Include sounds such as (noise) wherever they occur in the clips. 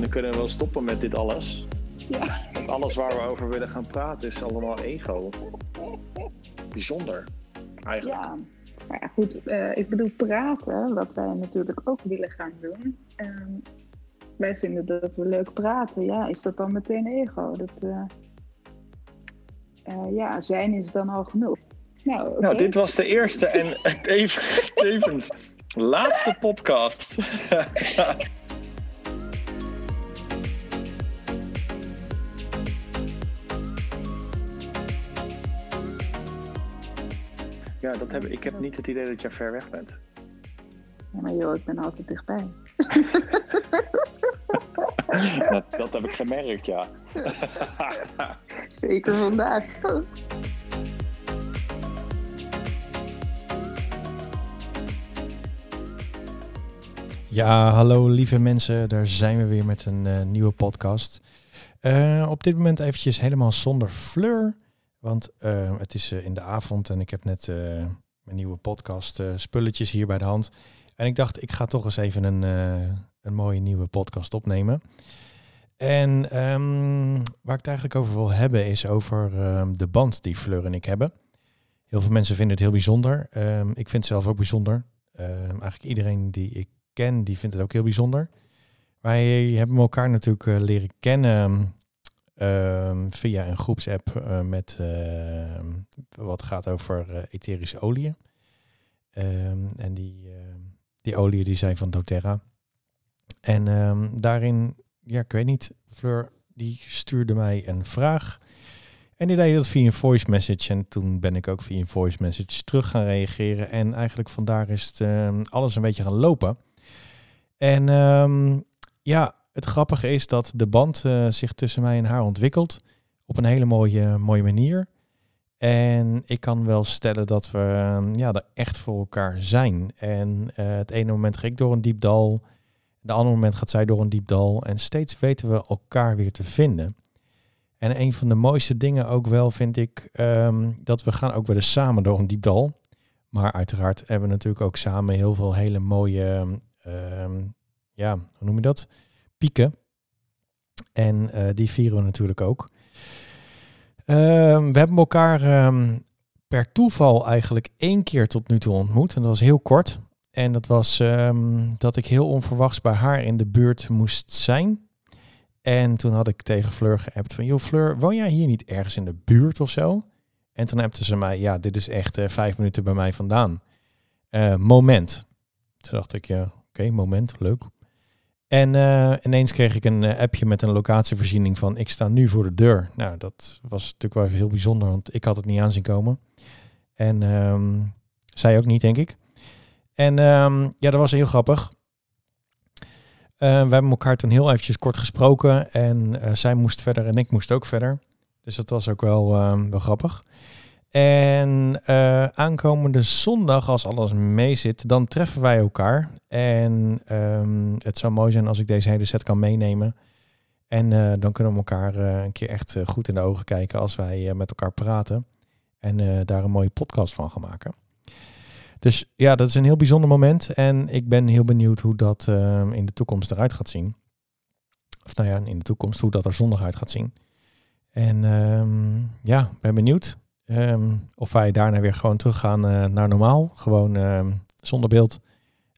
dan kunnen we wel stoppen met dit alles. Ja. Want alles waar we over willen gaan praten is allemaal ego. Bijzonder, eigenlijk. Ja, maar ja, goed, eh, ik bedoel praten, wat wij natuurlijk ook willen gaan doen. Ehm, wij vinden dat we leuk praten. Ja, is dat dan meteen ego? Dat, eh, eh, ja, zijn is dan al genoeg. Nou. Nou, dit was de eerste en (laughs) even, tevens laatste podcast. (laughs) Ja, dat heb, ik heb niet het idee dat jij ver weg bent. Ja, maar joh, ik ben altijd dichtbij. (laughs) Dat, dat heb ik gemerkt, ja. (laughs) Zeker vandaag. Ja, hallo lieve mensen, daar zijn we weer met een eh, nieuwe podcast. Eh, op dit moment eventjes helemaal zonder fleur, want eh, het is eh, in de avond en ik heb net eh, mijn nieuwe podcast eh, spulletjes hier bij de hand. En ik dacht, ik ga toch eens even een, een mooie nieuwe podcast opnemen. En ehm, waar ik het eigenlijk over wil hebben is over ehm, de band die Fleur en ik hebben. Heel veel mensen vinden het heel bijzonder. Ehm, ik vind het zelf ook bijzonder. Ehm, eigenlijk iedereen die ik ken, die vindt het ook heel bijzonder. Wij hebben elkaar natuurlijk leren kennen ehm, via een groepsapp eh, met ehm, wat gaat over eh, etherische oliën. Ehm, en die, die oliën die zijn van doTERRA. En ehm, daarin, ja, ik weet niet, Fleur die stuurde mij een vraag. En die deed dat via een voice message. En toen ben ik ook via een voice message terug gaan reageren. En eigenlijk vandaar is het, alles een beetje gaan lopen. En ja, het grappige is dat de band eh, zich tussen mij en haar ontwikkelt. Op een hele mooie, mooie manier. En ik kan wel stellen dat we ehm, ja, er echt voor elkaar zijn. En eh, het ene moment ga ik door een diep dal. Het andere moment gaat zij door een diep dal. En steeds weten we elkaar weer te vinden. En een van de mooiste dingen ook wel vind ik ehm, dat we gaan ook eens samen door een diep dal. Maar uiteraard hebben we natuurlijk ook samen heel veel hele mooie, ehm, ja, hoe noem je dat? Pieken. En eh, die vieren we natuurlijk ook. Ehm, we hebben elkaar ehm, per toeval eigenlijk één keer tot nu toe ontmoet. En dat was heel kort. En dat was ehm, dat ik heel onverwachts bij haar in de buurt moest zijn. En toen had ik tegen Fleur geappt van... Joh Fleur, woon jij hier niet ergens in de buurt of zo? En toen appte ze mij... Ja, dit is echt eh, vijf minuten bij mij vandaan. Eh, moment. Toen dacht ik, ja, oké, moment, leuk. En eh, ineens kreeg ik een eh, appje met een locatievoorziening van... Ik sta nu voor de deur. Nou, dat was natuurlijk wel even heel bijzonder, want ik had het niet aanzien komen. En ehm, zij ook niet, denk ik. En ehm, ja, dat was heel grappig. Eh, we hebben elkaar toen heel eventjes kort gesproken. En zij moest verder en ik moest ook verder. Dus dat was ook wel, ehm, wel grappig. En eh, aankomende zondag, als alles meezit, dan treffen wij elkaar. En ehm, het zou mooi zijn als ik deze hele set kan meenemen. En eh, dan kunnen we elkaar eh, een keer echt goed in de ogen kijken als wij met elkaar praten. En daar een mooie podcast van gaan maken. Dus ja, dat is een heel bijzonder moment. En ik ben heel benieuwd hoe dat ehm, in de toekomst eruit gaat zien. Of nou ja, in de toekomst hoe dat er zondag uit gaat zien. En ehm, ja, ben benieuwd. Ehm, of wij daarna weer gewoon teruggaan eh, naar normaal. Gewoon ehm, zonder beeld.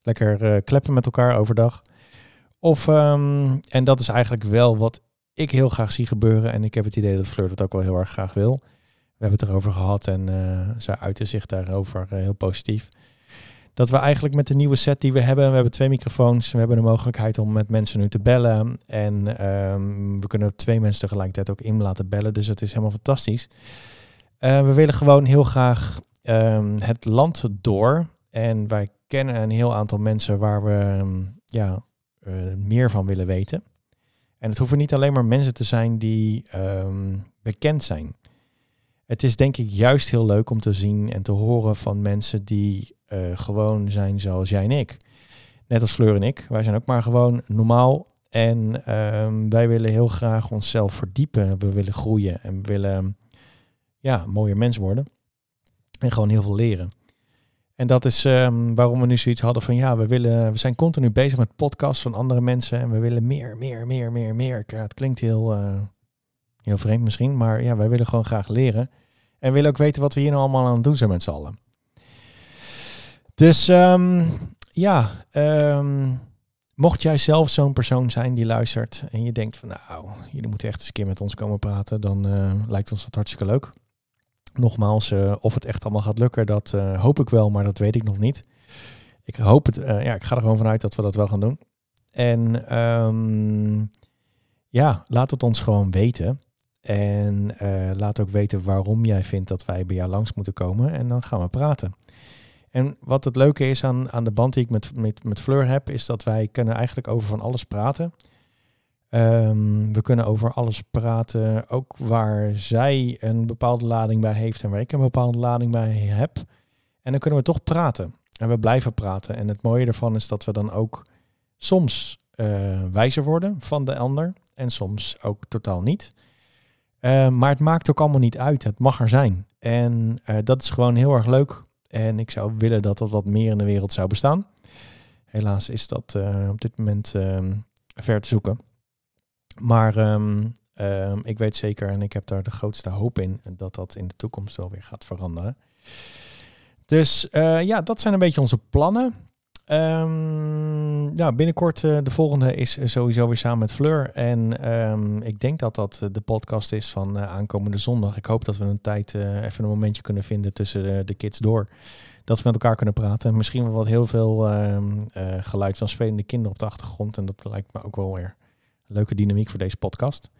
Lekker eh, kleppen met elkaar overdag. Of, ehm, en dat is eigenlijk wel wat ik heel graag zie gebeuren. En ik heb het idee dat Fleur dat ook wel heel erg graag wil. We hebben het erover gehad en eh zij uitte zich daarover heel positief. Dat we eigenlijk met de nieuwe set die we hebben, we hebben twee microfoons, we hebben de mogelijkheid om met mensen nu te bellen. En we kunnen twee mensen tegelijkertijd ook in laten bellen, dus het is helemaal fantastisch. Eh, we willen gewoon heel graag ehm, het land door. En wij kennen een heel aantal mensen waar we ehm, ja, eh, meer van willen weten. En het hoeven niet alleen maar mensen te zijn die ehm, bekend zijn. Het is denk ik juist heel leuk om te zien en te horen van mensen die eh, gewoon zijn zoals jij en ik. Net als Fleur en ik. Wij zijn ook maar gewoon normaal. En wij willen heel graag onszelf verdiepen. We willen groeien en we willen ja, mooier mens worden. En gewoon heel veel leren. En dat is ehm, waarom we nu zoiets hadden van ja, we, willen, we zijn continu bezig met podcasts van andere mensen en we willen meer, meer, meer, meer, meer. Ja, het klinkt heel, eh, heel vreemd misschien, maar ja, wij willen gewoon graag leren. En willen ook weten wat we hier nou allemaal aan het doen zijn met z'n allen. Dus ehm, ja, ehm, mocht jij zelf zo'n persoon zijn die luistert en je denkt van nou, jullie moeten echt eens een keer met ons komen praten, dan eh, lijkt ons dat hartstikke leuk. Nogmaals, eh, of het echt allemaal gaat lukken, dat eh, hoop ik wel, maar dat weet ik nog niet. Ik hoop het, ja, ik ga er gewoon vanuit dat we dat wel gaan doen. En ehm, ja, laat het ons gewoon weten. En laat ook weten waarom jij vindt dat wij bij jou langs moeten komen. En dan gaan we praten. En wat het leuke is aan, aan de band die ik met, met, met Fleur heb, is dat wij kunnen eigenlijk over van alles praten. Um, we kunnen over alles praten, ook waar zij een bepaalde lading bij heeft en waar ik een bepaalde lading bij heb. En dan kunnen we toch praten. En we blijven praten. En het mooie ervan is dat we dan ook soms uh, wijzer worden van de ander en soms ook totaal niet. Uh, maar het maakt ook allemaal niet uit. Het mag er zijn. En uh, dat is gewoon heel erg leuk en ik zou willen dat dat wat meer in de wereld zou bestaan. Helaas is dat uh, op dit moment uh, ver te zoeken. Maar um, uh, ik weet zeker en ik heb daar de grootste hoop in dat dat in de toekomst wel weer gaat veranderen. Dus uh, ja, dat zijn een beetje onze plannen. Um, binnenkort uh, de volgende is sowieso weer samen met Fleur. En ik denk dat dat de podcast is van aankomende zondag. Ik hoop dat we een tijd, even een momentje kunnen vinden tussen de, kids door. Dat we met elkaar kunnen praten. Misschien wel wat heel veel geluid van spelende kinderen op de achtergrond. En dat lijkt me ook wel weer leuke dynamiek voor deze podcast.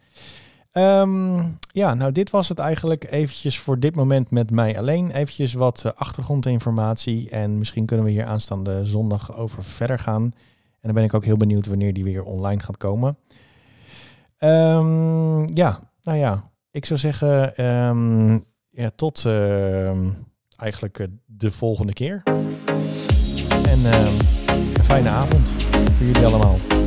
Um, ja, nou dit was het eigenlijk eventjes voor dit moment met mij alleen. Eventjes wat uh, achtergrondinformatie en misschien kunnen we hier aanstaande zondag over verder gaan. En dan ben ik ook heel benieuwd wanneer die weer online gaat komen. Um, ja, nou ja, ik zou zeggen um, ja, tot eigenlijk uh, de volgende keer. En een fijne avond voor jullie allemaal.